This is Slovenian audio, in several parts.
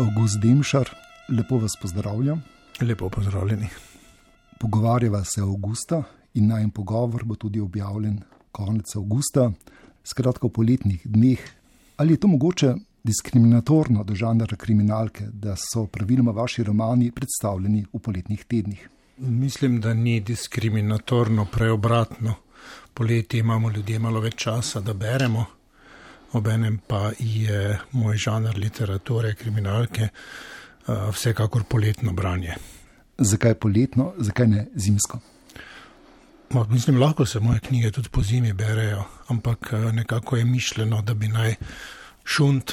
August Demšar, lepo vas pozdravljam. Lepo pozdravljeni. Pogovarjava se avgusta in naj pogovor bo tudi objavljen konec avgusta, skratka v poletnih dneh. Ali je to mogoče diskriminatorno do žanra kriminalke, da so praviloma vaši romani predstavljeni v poletnih tednih? Mislim, da ni diskriminatorno, prej obratno. Poleti imamo ljudje malo več časa, da beremo, obenem pa je moj žanr literature, kriminalke, vsekakor poletno branje. Zakaj poletno, zakaj ne zimsko? Ma, mislim, lahko se moje knjige tudi po zimi berejo, ampak nekako je mišljeno, da bi naj šunt,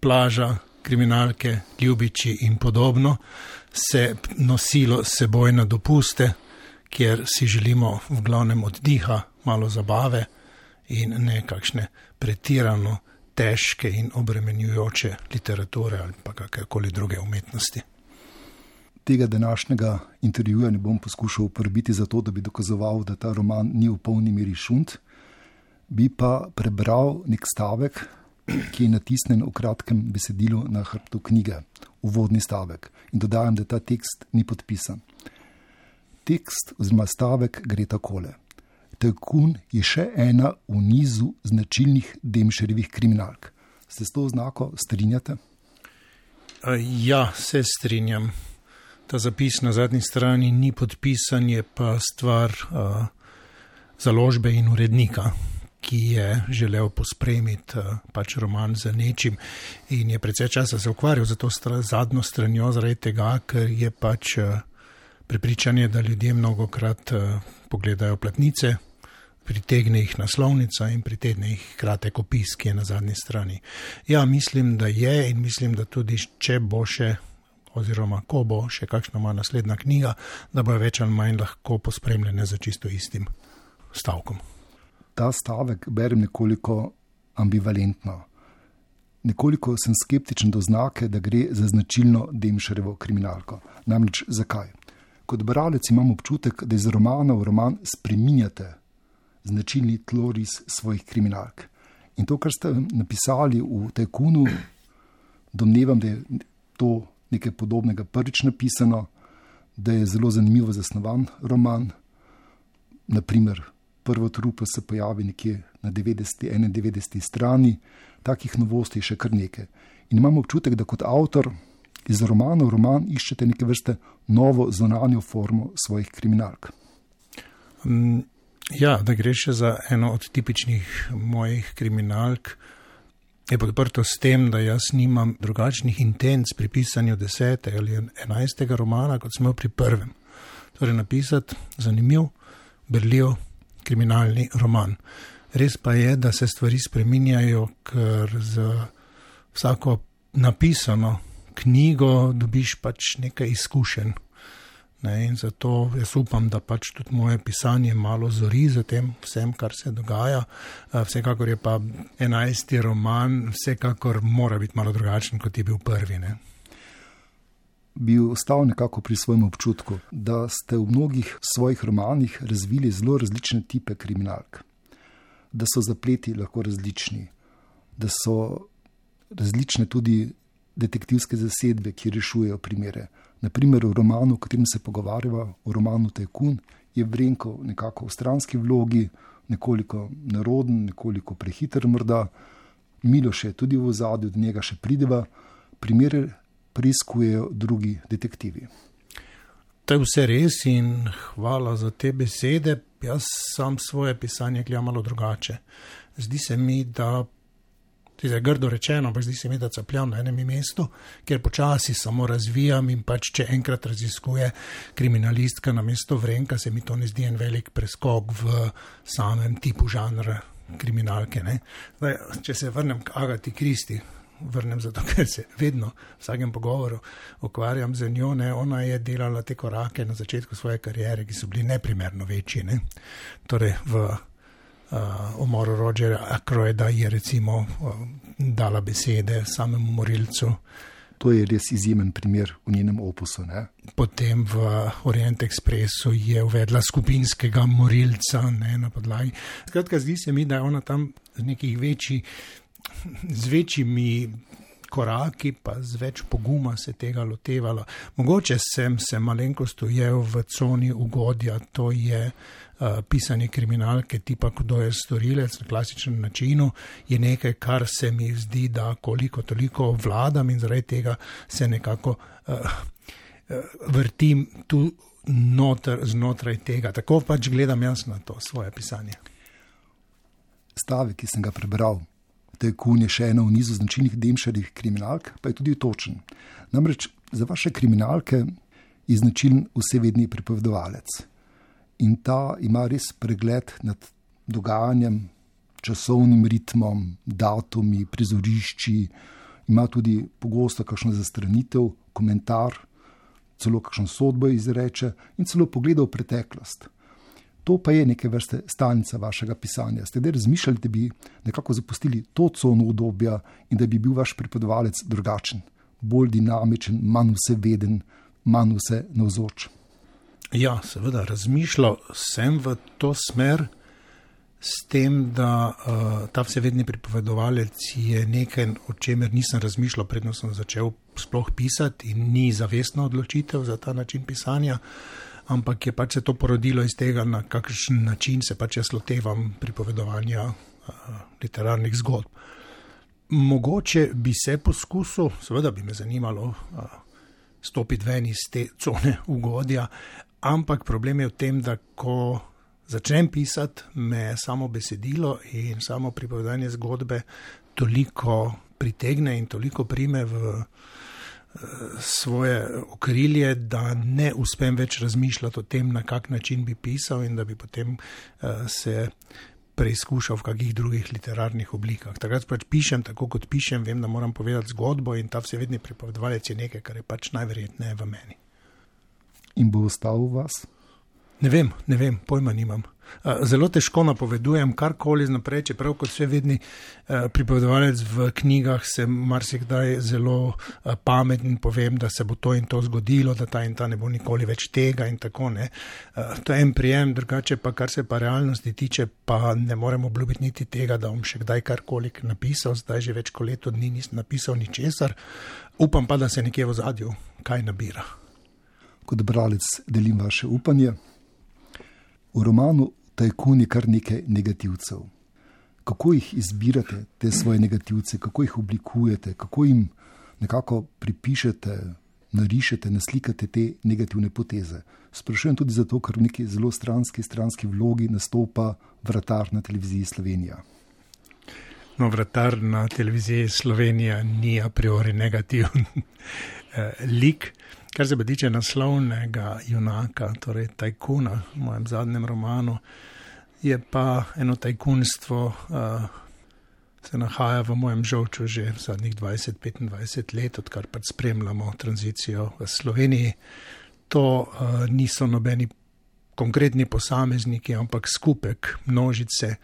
plaža, kriminalke, ljubiči in podobno se nosilo seboj na dopuste, kjer si želimo v glavnem oddiha, malo zabave in nekakšne pretirano težke in obremenjujoče literature ali pa kakorkoli druge umetnosti. Tega današnjega intervjuja ne bom poskušal uporabiti za to, da bi dokazoval, da ta roman ni v polni meri šunt, bi pa prebral nek stavek, ki je natisnjen v kratkem besedilu na hrbtu knjige, uvodni stavek. In dodajam, da ta tekst ni podpisan. Tekst oziroma stavek gre takole. Tekun je še ena v nizu značilnih demšerjevih kriminalk. Se s to znako strinjate? Ja, se strinjam. Ta zapis na zadnji strani ni podpisan, je pa stvar uh, založbe in urednika, ki je želel pospremiti uh, pač roman za nečim in je precej časa se ukvarjal za to stra, zadnjo stranjo, zaradi tega, ker je pač uh, prepričanje, da ljudje mnogokrat uh, pogledajo platnice, pritegne jih naslovnica in pritegne jih kratek opis, ki je na zadnji strani. Ja, mislim, da je in mislim, da tudi če bo še, oziroma ko bo še kakšna moja naslednja knjiga, da bo več ali manj lahko pospremljene za čisto istim stavkom. Ta stavek berem nekoliko ambivalentno. Nekoliko sem skeptičen do znake, da gre za značilno Demšarevo kriminalko. Namreč zakaj? Kot bralec imam občutek, da iz romana v roman spreminjate značilni tloris svojih kriminalk. In to, kar ste napisali v Tekunu, domnevam, da je to nekaj podobnega prvič napisano, da je zelo zanimivo zasnovan roman. Naprimer, prvo trupo se pojavi nekje na 90, 91 strani, takih novosti je še kar nekaj. In imam občutek, da kot avtor iz romana v roman iščete neke vrste novo zunanjo formo svojih kriminalk. Ja, da gre še za eno od tipičnih mojih kriminalk, je podprto s tem, da jaz nimam drugačnih intenc pri pisanju desetega ali enajstega romana, kot smo pri prvem. Torej, napisati zanimiv, berljiv kriminalni roman. Res pa je, da se stvari spreminjajo, ker za vsako napisano knjigo dobiš pač nekaj izkušenj. Ne, in zato jaz upam, da pač tudi moje pisanje malo zori za tem vsem, kar se dogaja. Vsekakor je pa enajsti roman, vsekakor mora biti malo drugačen, kot je bil prvi. Ne. Bi ostal nekako pri svojem občutku, da ste v mnogih svojih romanih razvili zelo različne type kriminalk, da so zapleti lahko različni, da so različne tudi detektivske zasedbe, ki rešujejo primere. Naprimer, v romanu, o katerem se pogovarjava, v romanu Tekun, je Vrenko nekako v stranski vlogi, nekoliko neroden, nekoliko prehiter, morda Miloš je tudi v zadju, do njega še prideva, primere preiskujejo drugi detektivi. To je vse res in hvala za te besede. Jaz sam svoje pisanje gledam malo drugače. Zdi se mi, da Zdaj je grdo rečeno, ampak zdi se mi, da capljam na enem mestu, kjer počasi samo razvijam in pač če enkrat raziskuje kriminalistka na mesto vrenka, se mi to ne zdi en velik preskok v samem tipu žanra kriminalke. Zdaj, če se vrnem k Agati Kristi, vrnem zato, ker se vedno v vsakem pogovoru ukvarjam z njo, ne? ona je delala te korake na začetku svoje kariere, ki so bili neprimerno večji. Ne? Torej, v uh, umoru Rogerja Akroeda je recimo uh, dala besede samemu morilcu. To je res izjemen primer v njenem opusu. Ne? Potem v Orient Expressu je uvedla skupinskega morilca ne, na podlagi. Skratka, zdi se mi, da je ona tam z nekih večji, z večjimi koraki, pa z več poguma se tega lotevala. Mogoče sem se malenkost ujel v coni ugodja, to je uh, pisanje kriminalke, tipa, kdo je storilec na klasičnem načinu, je nekaj, kar se mi zdi, da koliko toliko vladam in zaradi tega se nekako uh, uh, vrtim tu noter, znotraj tega. Tako pač gledam jaz na to svoje pisanje. Stavek, ki sem ga prebral, Tajkun je še ena v nizu značilnih demšarjih kriminalk, pa je tudi točen. Namreč za vaše kriminalke je značilen vsevedni pripovedovalec. In ta ima res pregled nad dogajanjem, časovnim ritmom, datumi, prizorišči, ima tudi pogosto kakšno zastranitev, komentar, celo kakšno sodbo izreče in celo pogleda v preteklost. To pa je neke vrste stalnica vašega pisanja. Ste da razmišljali, da bi nekako zapustili to cono obdobja in da bi bil vaš pripovedovalec drugačen, bolj dinamičen, manj vseveden, manj vse navzoč? Ja, seveda, razmišljal sem v to smer, s tem, da uh, ta vsevedni pripovedovalec je nekaj, o čemer nisem razmišljal, predno sem začel sploh pisati in ni zavestna odločitev za ta način pisanja. Uh, ampak je pač se to porodilo iz tega, na kakšen način se pač jaz lotevam pripovedovanja uh, literarnih zgodb. Mogoče bi se poskusil, seveda bi me zanimalo uh, stopiti ven iz te cone ugodja, ampak problem je v tem, da ko začnem pisati, me samo besedilo in samo pripovedanje zgodbe toliko pritegne in toliko prime v svoje okrilje, da ne uspem več razmišljati o tem, na kak način bi pisal in da bi potem uh, se preizkušal v kakih drugih literarnih oblikah. Takrat pač pišem tako, kot pišem, vem, da moram povedati zgodbo in ta vsevedni pripovedovalec je nekaj, kar je pač najverjetneje v meni. In bo ostal v vas? Ne vem, ne vem, pojma nimam. Zelo težko napovedujem karkoli naprej, čeprav kot vse vedni pripovedovalec v knjigah se marsikdaj zelo pameten povem, da se bo to in to zgodilo, da ta in ta ne bo nikoli več tega in tako ne. To je en prijem, drugače pa kar se pa realnosti tiče, pa ne morem obljubiti niti tega, da bom še kdaj karkoli napisal, zdaj že več kot leto dni nisem napisal ničesar, upam pa, da se nekje v zadju kaj nabira. Kot bralec delim vaše upanje. V romanu Tajkun je kar nekaj negativcev. Kako jih izbirate, te svoje negativce, kako jih oblikujete, kako jim nekako pripišete, narišete, naslikate te negativne poteze? Sprašujem tudi zato, ker v neki zelo stranski, stranski vlogi nastopa vratar na televiziji Slovenija. No, vratar na televiziji Slovenija ni a priori negativen eh, lik. Kar se tiče naslovnega junaka, torej Tajkuna v mojem zadnjem romanu, je pa eno tajkunstvo, uh, se nahaja v mojem žolču že zadnjih 20-25 let, odkar pač spremljamo tranzicijo v Sloveniji. To uh, niso nobeni konkretni posamezniki, ampak skupek množice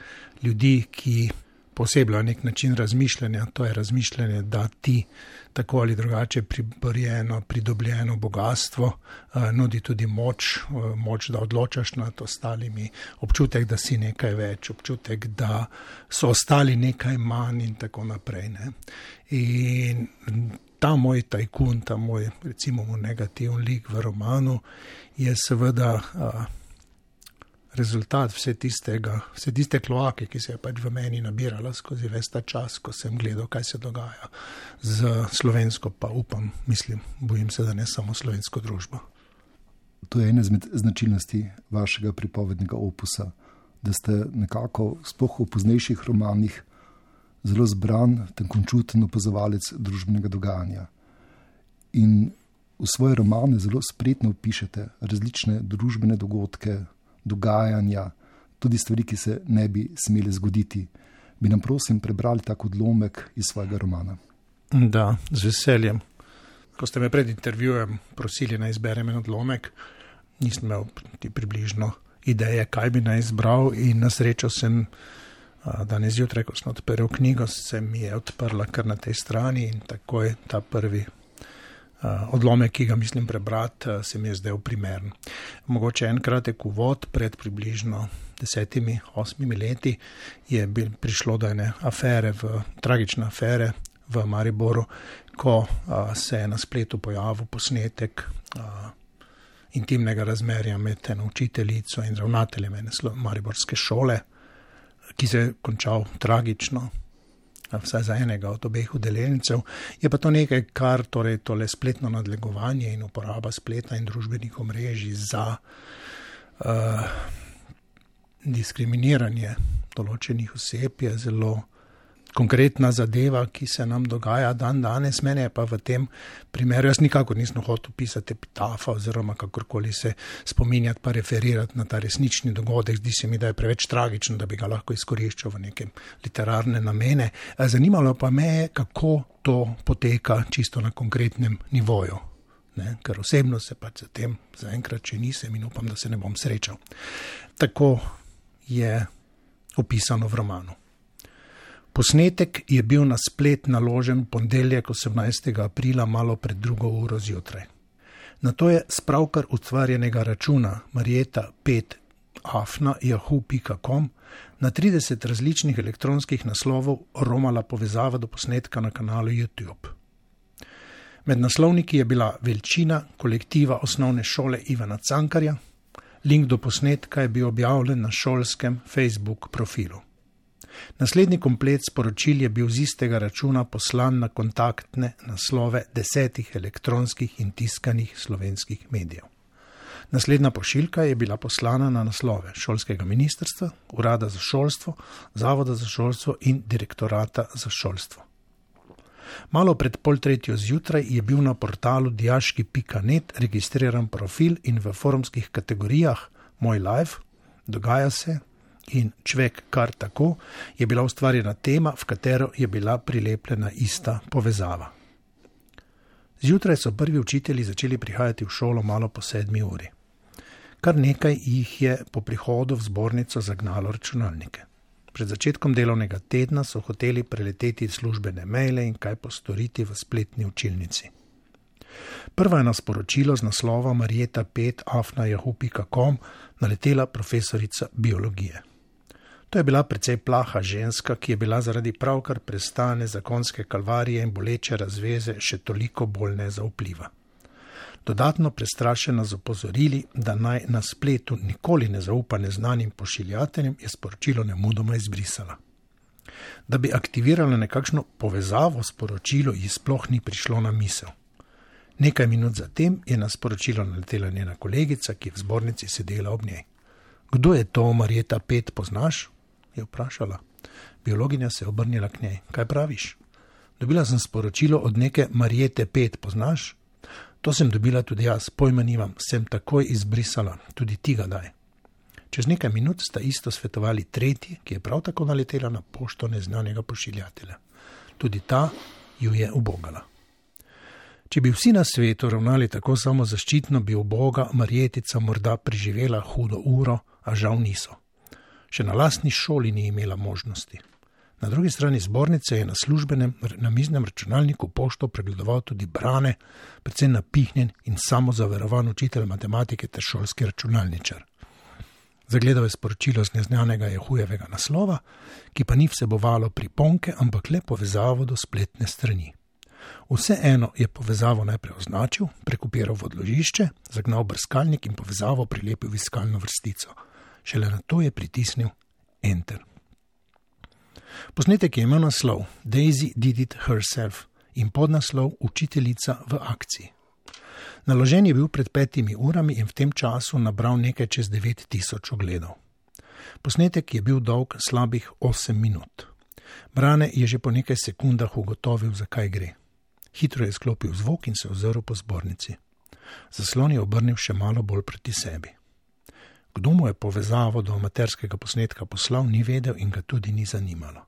ljudi, ki posebej nek način razmišljanja, to je razmišljanje, da ti tako ali drugače priborjeno, pridobljeno bogatstvo uh, nudi tudi moč, uh, moč, da odločaš nad ostalimi, občutek, da si nekaj več, občutek, da so ostali nekaj manj in tako naprej. Ne. In ta moj tajkun, ta moj, recimo, negativni lik v romanu je seveda. Uh, rezultat vse tistega, vse tiste kloake, ki se je pač v meni nabirala skozi ves ta čas, ko sem gledal, kaj se dogaja z slovensko, pa upam, mislim, bojim se, da ne samo slovensko družbo. To je ena izmed značilnosti vašega pripovednega opusa, da ste nekako, sploh v poznejših romanih, zelo zbran, tenkočuten opazovalec družbenega dogajanja. In v svoje romane zelo spretno opišete različne družbene dogodke, dogajanja, tudi stvari, ki se ne bi smele zgoditi. Bi nam, prosim, prebrali tako odlomek iz svojega romana? Da, z veseljem. Ko ste me pred intervjujem prosili, naj izberem en odlomek, nisem imel ti približno ideje, kaj bi naj izbral, in na srečo sem danes zjutraj, ko sem odprl knjigo, se mi je odprla kar na tej strani in tako je ta prvi odlomek, ki ga mislim prebrati, eh, se mi je zdel primern. Mogoče en kratek uvod pred približno desetimi, osmimi leti je bil, prišlo do ene afere, v, tragične afere v Mariboru, ko a, se je na spletu pojavil posnetek a, intimnega razmerja med eno učiteljico in ravnateljem ene Mariborske šole, ki se je končal tragično. Vsaj za enega od obeh udeležencev, je pa to nekaj, kar torej tole spletno nadlegovanje in uporaba spleta in družbenih omrežij za uh, diskriminiranje določenih oseb je zelo konkretna zadeva, ki se nam dogaja dan danes. Mene pa v tem primeru, jaz nikakor nisem hotel pisati epitafa oziroma kakorkoli se spominjati pa referirati na ta resnični dogodek. Zdi se mi, da je preveč tragičen, da bi ga lahko izkoriščal v neke literarne namene. Zanimalo pa me je, kako to poteka čisto na konkretnem nivoju. Ne, ker osebno se pač za tem zaenkrat še nisem in upam, da se ne bom srečal. Tako je opisano v romanu. Posnetek je bil na splet naložen ponedeljek 18. aprila malo pred drugo uro zjutraj. Na to je spravkar ustvarjenega računa Marjeta 5 afna.yahoo.com na 30 različnih elektronskih naslovov romala povezava do posnetka na kanalu YouTube. Med naslovniki je bila veličina kolektiva osnovne šole Ivana Cankarja, link do posnetka je bil objavljen na šolskem Facebook profilu. Naslednji komplet sporočil je bil z istega računa poslan na kontaktne naslove desetih elektronskih in tiskanih slovenskih medijev. Naslednja pošiljka je bila poslana na naslove šolskega ministrstva, urada za šolstvo, zavoda za šolstvo in direktorata za šolstvo. Malo pred pol tretjo zjutraj je bil na portalu diaški.net registriran profil in v forumskih kategorijah Moj life, dogaja se in človek kar tako, je bila ustvarjena tema, v katero je bila prilepljena ista povezava. Zjutraj so prvi učitelji začeli prihajati v šolo malo po sedmi uri. Kar nekaj jih je po prihodu v zbornico zagnalo računalnike. Pred začetkom delovnega tedna so hoteli preleteti službene maile in kaj postoriti v spletni učilnici. Prva je na sporočilo z naslova Marjeta 5 afnajahu.com naletela profesorica biologije. To je bila precej plaha ženska, ki je bila zaradi pravkar prestane zakonske kalvarije in boleče razveze še toliko bolj nezaupljiva dodatno prestrašena z opozorili, da naj na spletu nikoli ne zaupa neznanim pošiljateljem, je sporočilo ne mudoma izbrisala. Da bi aktivirala nekakšno povezavo s poročilo, ji sploh ni prišlo na misel. Nekaj minut zatem je na sporočilo naletela njena kolegica, ki je v zbornici sedela ob njej. Kdo je to, Marjeta, pet poznaš? Je vprašala. Biologinja se je obrnila k njej. Kaj praviš? Dobila sem sporočilo od neke Marjete, pet poznaš? To sem dobila tudi jaz, pojma nimam, sem takoj izbrisala, tudi ti ga daj. Čez nekaj minut sta isto svetovali tretji, ki je prav tako naletela na pošto neznanega pošiljatelja. Tudi ta ju je ubogala. Če bi vsi na svetu ravnali tako samozaščitno, bi uboga Marjetica morda preživela hudo uro, a žal niso. Še na lastni šoli ni imela možnosti. Na drugi strani zbornice je na službenem namiznem računalniku pošto pregledoval tudi Brane, predvsem napihnjen in samozaverovan učitelj matematike ter šolski računalničar. Zagledal je sporočilo z neznanega Jehujevega naslova, ki pa ni vsebovalo priponke, ampak le povezavo do spletne strani. Vseeno je povezavo najprej označil, prekupiral v odložišče, zagnal brskalnik in povezavo prilepil v iskalno vrstico. Šele na to je pritisnil Enter. Posnetek je imel naslov Daisy did it herself in podnaslov Učiteljica v akciji. Naložen je bil pred petimi urami in v tem času nabral nekaj čez 9000 ogledov. Posnetek je bil dolg slabih 8 minut. Brane je že po nekaj sekundah ugotovil, zakaj gre. Hitro je sklopil zvok in se ozrl po zbornici. Zaslon je obrnil še malo bolj proti sebi. Kdo mu je povezavo do amaterskega posnetka poslal, ni vedel in ga tudi ni zanimalo.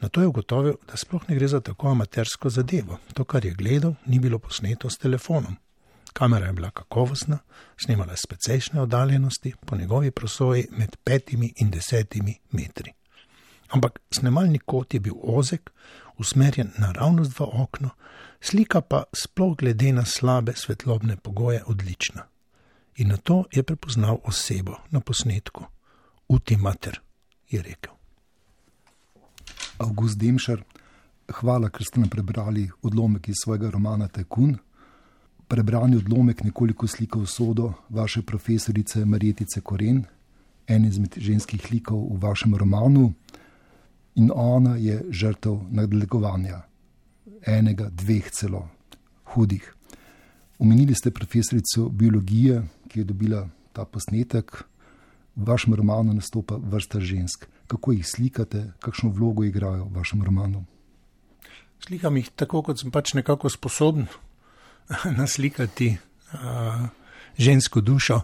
Na to je ugotovil, da sploh ne gre za tako amatersko zadevo. To, kar je gledal, ni bilo posneto s telefonom. Kamera je bila kakovostna, snimala je z precejšnje oddaljenosti, po njegovi prosoji med petimi in desetimi metri. Ampak snemalni kot je bil ozek, usmerjen naravnost v okno, slika pa sploh glede na slabe svetlobne pogoje odlična in na to je prepoznal osebo na posnetku. Uti mater, je rekel. August Demšar, hvala, ker ste nam prebrali odlomek iz svojega romana Tekun. Prebrani odlomek nekoliko slika usodo vaše profesorice Marjetice Koren, ene izmed ženskih likov v vašem romanu, in ona je žrtev nadlegovanja, enega, dveh celo, hudih. Omenili ste profesorico biologije, ki je dobila ta posnetek. V vašem romanu nastopa vrsta žensk. Kako jih slikate, kakšno vlogo igrajo v vašem romanu? Slikam jih tako, kot sem pač nekako sposoben naslikati uh, žensko dušo.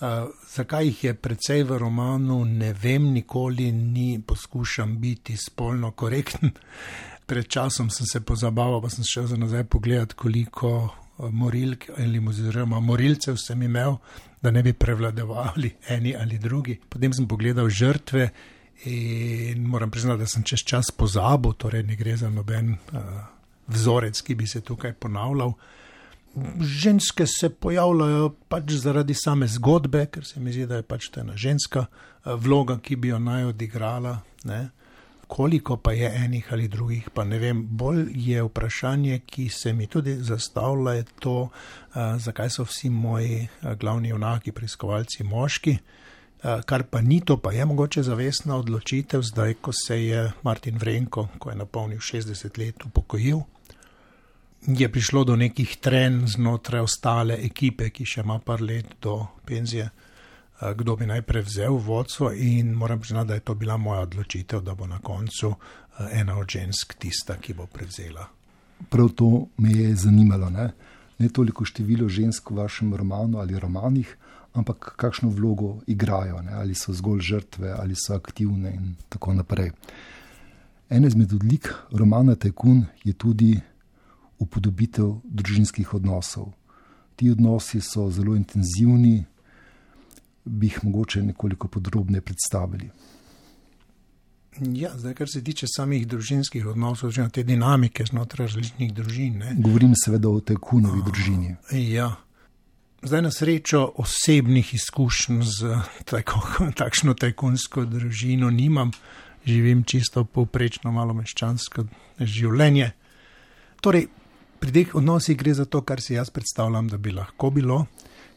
Uh, zakaj jih je precej v romanu, ne vem, nikoli ni poskušam biti spolno korekten. Pred časom sem se pozabaval, pa sem šel za nazaj pogledati, koliko morilk ali oziroma morilcev sem imel, da ne bi prevladovali eni ali drugi. Potem sem pogledal žrtve In moram priznati, da sem čez čas pozabil, torej ne gre za noben uh, vzorec, ki bi se tukaj ponavljal. Ženske se pojavljajo pač zaradi same zgodbe, ker se mi zdi, da je pač ta ena ženska uh, vloga, ki bi jo naj odigrala. Ne? Koliko pa je enih ali drugih, pa ne vem. Bolj je vprašanje, ki se mi tudi zastavlja, je to, uh, zakaj so vsi moji uh, glavni junaki, preiskovalci, moški. Eh, kar pa ni to, pa je mogoče zavestna odločitev, zdaj, ko se je Martin Vrenko, ko je napolnil 60 let, upokojil. Je prišlo do nekih tren znotraj ostale ekipe, ki še ima par let do penzije, eh, kdo bi naj prevzel vodstvo, in moram priznati, da je to bila moja odločitev, da bo na koncu ena od žensk tista, ki bo prevzela. Prav to me je zanimalo, ne, ne toliko število žensk v vašem romanu ali romanih, ampak kakšno vlogo igrajo, ne? ali so zgolj žrtve, ali so aktivne in tako naprej. En izmed odlik romana Tekun je tudi upodobitev družinskih odnosov. Ti odnosi so zelo intenzivni, bi jih mogoče nekoliko podrobneje predstavili. Ja, zdaj, kar se tiče samih družinskih odnosov, oziroma te dinamike znotraj različnih družin. Ne? Govorim seveda o Tekunovi družini. Ja. Zdaj, na srečo osebnih izkušenj z tako, takšno tajkunsko družino nimam, živim čisto povprečno malo meščansko življenje. Torej, pri teh odnosih gre za to, kar si jaz predstavljam, da bi lahko bilo,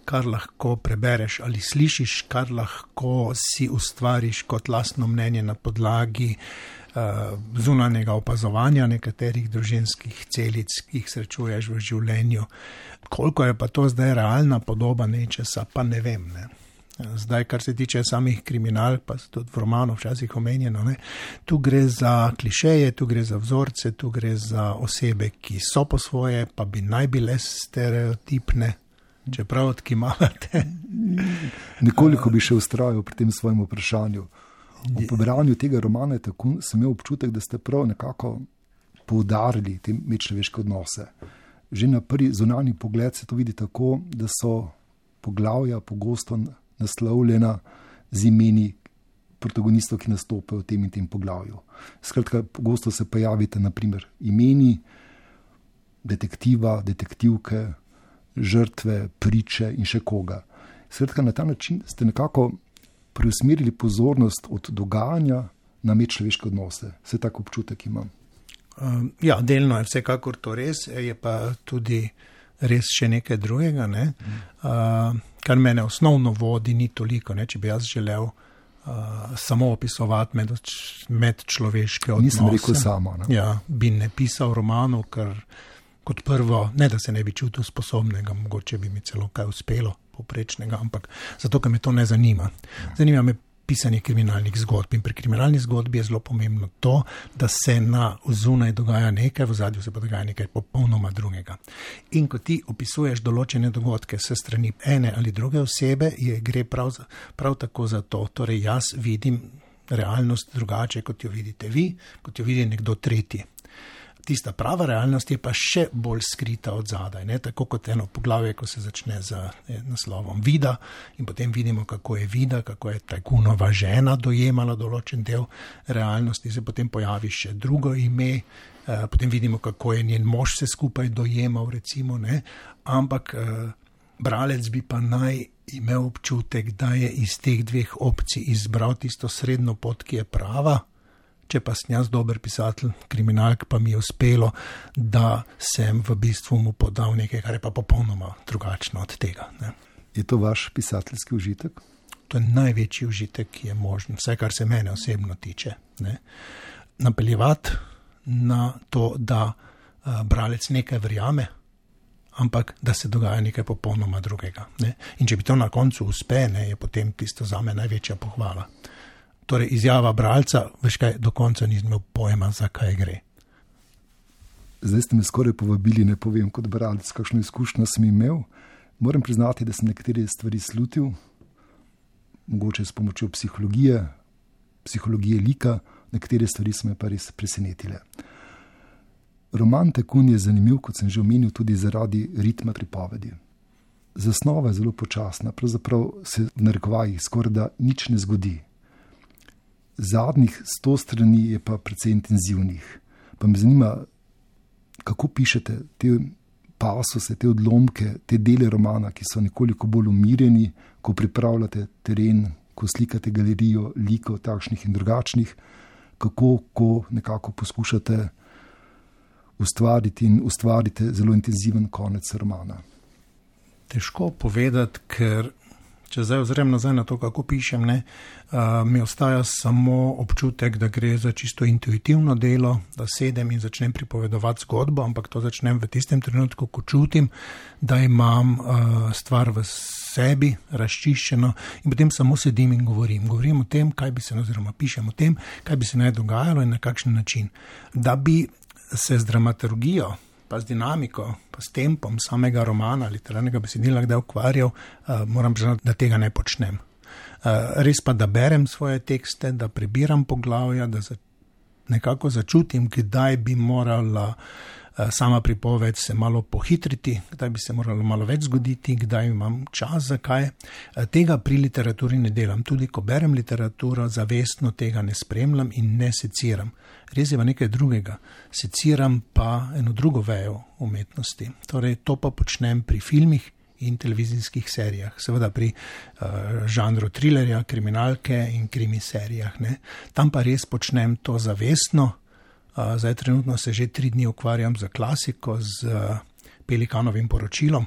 kar lahko prebereš ali slišiš, kar lahko si ustvariš kot lastno mnenje na podlagi uh, zunanjega opazovanja nekaterih družinskih celic, ki jih srečuješ v življenju. Koliko je pa to zdaj realna podoba nečesa, pa ne vem. Ne. Zdaj, kar se tiče samih kriminal, pa tudi v romanu včasih omenjeno, ne, tu gre za klišeje, tu gre za vzorce, tu gre za osebe, ki so po svoje, pa bi naj bile stereotipne, čeprav odkimavate. Nekoliko bi še ustrajal pri tem svojem vprašanju. V branju tega romana tako, sem imel občutek, da ste prav nekako poudarili te medčloveške odnose. Že na prvi zunanji pogled se to vidi tako, da so poglavja pogosto naslovljena z imeni protagonistov, ki nastopajo v tem in tem poglavju. Skratka, pogosto se pojavite, naprimer, imeni detektiva, detektivke, žrtve, priče in še koga. Skratka, na ta način ste nekako preusmerili pozornost od dogajanja na medčloveške odnose. Vse tako občutek imam. Um, ja, delno je vsekakor to res, je pa tudi res še nekaj drugega. Ne? Uh, kar mene osnovno vodi, ni toliko, ne? če bi jaz želel uh, samo opisovati med, medčloveške odnose. Nisem rekel samo. Ne? Ja, bi ne pisal romanov, ker kot prvo, ne da se ne bi čutil sposobnega, mogoče bi mi celo kaj uspelo poprečnega, ampak zato, ker me to ne zanima. Zanima me pisanje kriminalnih zgodb in pri kriminalni zgodbi je zelo pomembno to, da se na zunaj dogaja nekaj, v zadju se pa dogaja nekaj popolnoma drugega. In ko ti opisuješ določene dogodke se strani ene ali druge osebe, je gre prav, prav tako za to. Torej, jaz vidim realnost drugače, kot jo vidite vi, kot jo vidi nekdo tretji tista prava realnost je pa še bolj skrita od zadaj. Ne? Tako kot eno poglavje, ko se začne z eh, naslovom Vida in potem vidimo, kako je Vida, kako je tajkunova žena dojemala določen del realnosti, se potem pojavi še drugo ime. Uh, potem vidimo, kako je njen mož se skupaj dojemal, recimo, ampak uh, bralec bi pa naj imel občutek, da je iz teh dveh opcij izbral tisto srednjo pot, ki je prava, če pa sem jaz dober pisatelj, kriminalk, pa mi je uspelo, da sem v bistvu mu podal nekaj, kar je pa popolnoma drugačno od tega. Ne. Je to vaš pisateljski užitek? To je največji užitek, ki je možen, vse kar se mene osebno tiče. Ne. Napeljevati na to, da uh, bralec nekaj verjame, ampak da se dogaja nekaj popolnoma drugega. Ne. In če bi to na koncu uspe, ne, je potem tisto za me največja pohvala. Torej, izjava bralca, veš kaj, do konca nisem imel pojma, zakaj gre. Zdaj ste me skoraj povabili, ne povem kot bralec, kakšno izkušnjo sem imel. Moram priznati, da sem nekatere stvari slutil, mogoče s pomočjo psihologije, psihologije lika, nekatere stvari so me pa res presenetile. Roman Tekun je zanimiv, kot sem že omenil, tudi zaradi ritma pripovedi. Zasnova je zelo počasna, pravzaprav se v narekovajih skoraj da nič ne zgodi. Zadnjih sto strani je pa precej intenzivnih. Pa me zanima, kako pišete te pasose, te odlomke, te dele romana, ki so nekoliko bolj umirjeni, ko pripravljate teren, ko slikate galerijo likov, takšnih in drugačnih, kako ko nekako poskušate ustvariti in ustvarite zelo intenziven konec romana. Težko povedati, ker če zdaj ozrem nazaj na to, kako pišem, ne, uh, mi ostaja samo občutek, da gre za čisto intuitivno delo, da sedem in začnem pripovedovati zgodbo, ampak to začnem v tistem trenutku, ko čutim, da imam uh, stvar v sebi razčiščeno in potem samo sedim in govorim. Govorim o tem, kaj bi se, oziroma pišem o tem, kaj bi se naj dogajalo in na kakšen način. Da bi se z dramaturgijo pa z dinamiko, pa s tempom samega romana, literarnega besedila, kdaj ukvarjal, uh, moram priznati, da tega ne počnem. Uh, res pa, da berem svoje tekste, da prebiram poglavja, da nekako začutim, kdaj bi morala sama pripoved se malo pohitriti, kdaj bi se moralo malo več zgoditi, kdaj imam čas za kaj. Uh, tega pri literaturi ne delam. Tudi ko berem literaturo, zavestno tega ne spremljam in ne seciram res je pa nekaj drugega. Seciram pa eno drugo vejo umetnosti. Torej, to pa počnem pri filmih in televizijskih serijah, seveda pri uh, žanru trilerja, kriminalke in krimi serijah. Ne. Tam pa res počnem to zavestno. Zdaj, trenutno se že tri dni ukvarjam z klasiko, z uh, Pelikanovim poročilom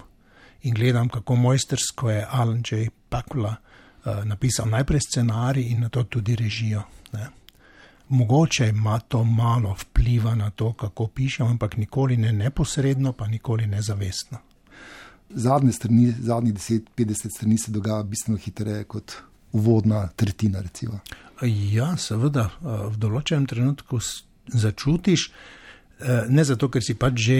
in gledam, kako mojstersko je Alan J. Pakula uh, napisal najprej scenarij in na to tudi režijo. Ne mogoče ima to malo vpliva na to, kako pišem, ampak nikoli ne neposredno, pa nikoli ne zavestno. Zadnje strani, zadnjih 10-50 strani se dogaja bistveno hitreje kot uvodna tretjina. Recimo. Ja, seveda, v določenem trenutku začutiš, ne zato, ker si pač že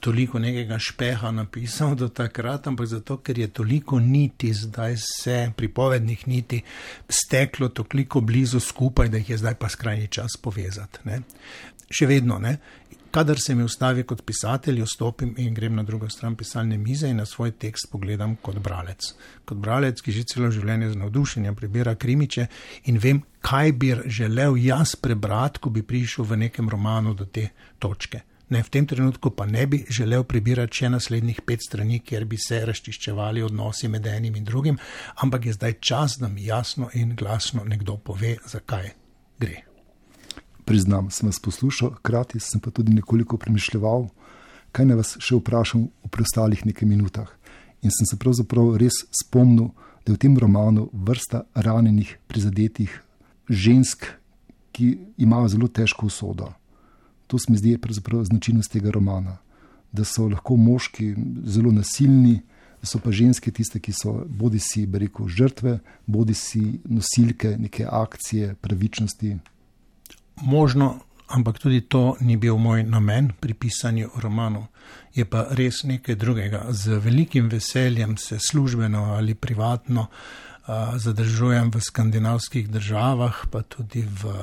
toliko nekega špeha napisal do takrat, ampak zato, ker je toliko niti zdaj se pripovednih niti steklo toliko blizu skupaj, da jih je zdaj pa skrajni čas povezati. Ne. Še vedno, ne. Kadar se mi ustavi kot pisatelj, stopim in grem na drugo stran pisalne mize in na svoj tekst pogledam kot bralec. Kot bralec, ki že celo življenje z navdušenjem prebira krimiče in vem, kaj bi želel jaz prebrati, ko bi prišel v nekem romanu do te točke. Ne, v tem trenutku pa ne bi želel prebirati še naslednjih pet strani, kjer bi se razčiščevali odnosi med enim in drugim, ampak je zdaj čas, da mi jasno in glasno nekdo pove, zakaj gre. Priznam, sem vas poslušal, hkrati sem pa tudi nekoliko premišljal, kaj naj vas še vprašam v preostalih nekaj minutah. In sem se pravzaprav res spomnil, da je v tem romanu vrsta ranjenih, prizadetih žensk, ki imajo zelo težko usodo. To se mi zdi pravzaprav značilnost tega romana. Da so lahko moški zelo nasilni, da so pa ženske tiste, ki so bodi si rekel, žrtve, bodi si nosilke neke akcije, pravičnosti. Možno, ampak tudi to ni bil moj namen pri pisanju romanov. Je pa res nekaj drugega. Z velikim veseljem se službeno ali privatno uh, zadržujem v skandinavskih državah, pa tudi v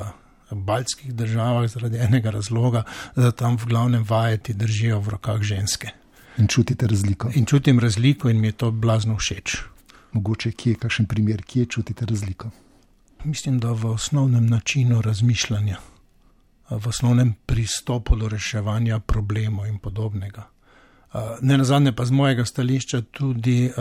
baltskih državah zaradi enega razloga, da tam v glavnem vajeti držijo v rokah ženske. In čutite razliko. In čutim razliko in mi je to blazno všeč. Mogoče kje je kakšen primer, kje čutite razliko? Mislim, da v osnovnem načinu razmišljanja, v osnovnem pristopu do reševanja problemov in podobnega. Ne na zadnje pa z mojega stališča tudi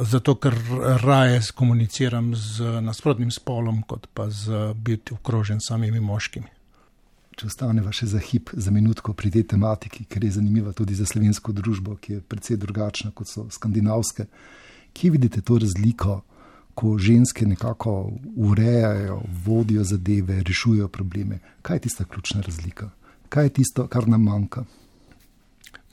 zato ker raje komuniciram z nasprotnim spolom, kot pa z biti okrožen samimi moškimi. Če ostaneva še za hip, za minutko pri tej tematiki, ker je zanimiva tudi za slovensko družbo, ki je precej drugačna kot so skandinavske. Kje vidite to razliko, ko ženske nekako urejajo, vodijo zadeve, rešujejo probleme? Kaj je tista ključna razlika? Kaj je tisto, kar nam manjka?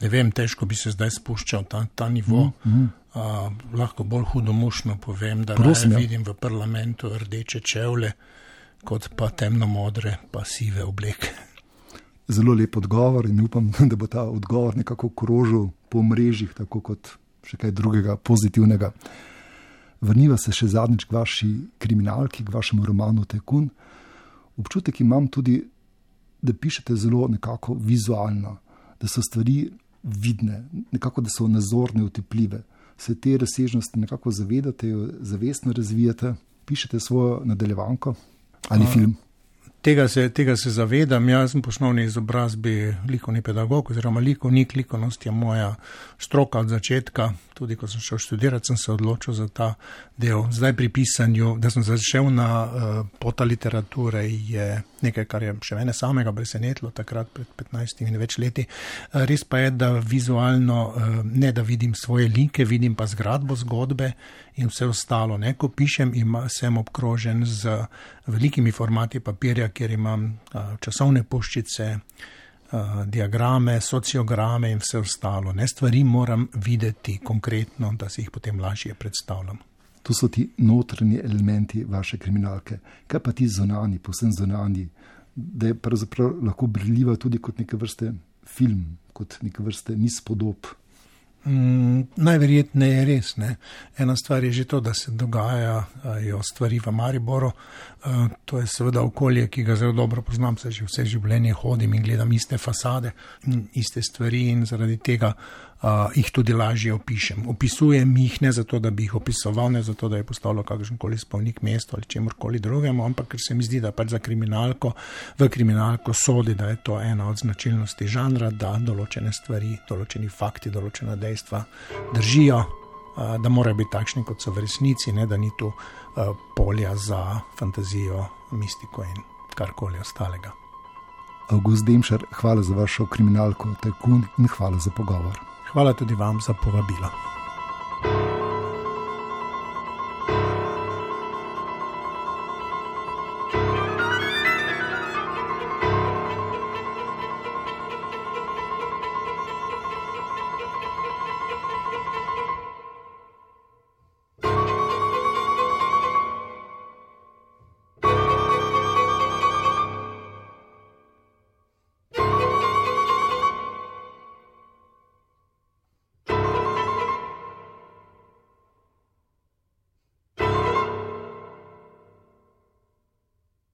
Ne vem, težko bi se zdaj spuščal ta, ta nivo. Mm -hmm. uh, lahko bolj hudomušno povem, da Prosim, ja. vidim v parlamentu rdeče čevlje, kot pa temno modre, pa sive obleke. Zelo lep odgovor in upam, da bo ta odgovor nekako krožil po mrežjih, tako kot še kaj drugega pozitivnega. Vrniva se še zadnjič k vaši kriminalki, k vašemu romanu Tekun. Občutek imam tudi, da pišete zelo nekako vizualno, da so stvari vidne, nekako da so nazorne, utepljive. Se te razsežnosti nekako zavedate, jo zavestno razvijate, pišete svojo nadaljevanko ali A, film. Tega se, tega se zavedam. Jaz sem po osnovni izobrazbi likovni pedagog, oziroma likovnik, likovnost je moja stroka od začetka. Tudi ko sem šel študirati, sem se odločil za ta del. Zdaj pri pisanju, da sem začel na uh, pota literature, je nekaj, kar je še mene samega presenetilo takrat pred 15 in več leti. Uh, res pa je, da vizualno uh, ne da vidim svoje like, vidim pa zgradbo zgodbe in vse ostalo. Ne? Ko pišem, ima, sem obkrožen z velikimi formati papirja, kjer imam uh, časovne poščice, uh, diagrame, sociograme in vse ostalo. Ne? Stvari moram videti konkretno, da si jih potem lažje predstavljam. To so ti notranji elementi vaše kriminalke. Kaj pa ti zunani, posebno zunani, da je pravzaprav lahko briljiva tudi kot neke vrste film, kot neke vrste niz podob. Mm, najverjetneje je res. Ne. Ena stvar je že to, da se dogajajo stvari v Mariboru. Uh, to je seveda okolje, ki ga zelo dobro poznam, se že vse življenje hodim in gledam iste fasade, iste stvari in zaradi tega uh, jih tudi lažje opišem. Opisujem jih ne zato, da bi jih opisoval, ne zato, da je postalo kakršen koli spolnik mesto ali čemorkoli drugemu, ampak ker se mi zdi, da pač za kriminalko, v kriminalko sodi, da je to ena od značilnosti žanra, da določene stvari, določeni fakti, določena dejstva držijo da morajo biti takšni, kot so v resnici, ne da ni tu polja za fantazijo, mistiko in karkoli ostalega. August Demšar, hvala za vašo kriminalko, tajkun in hvala za pogovor. Hvala tudi vam za povabilo.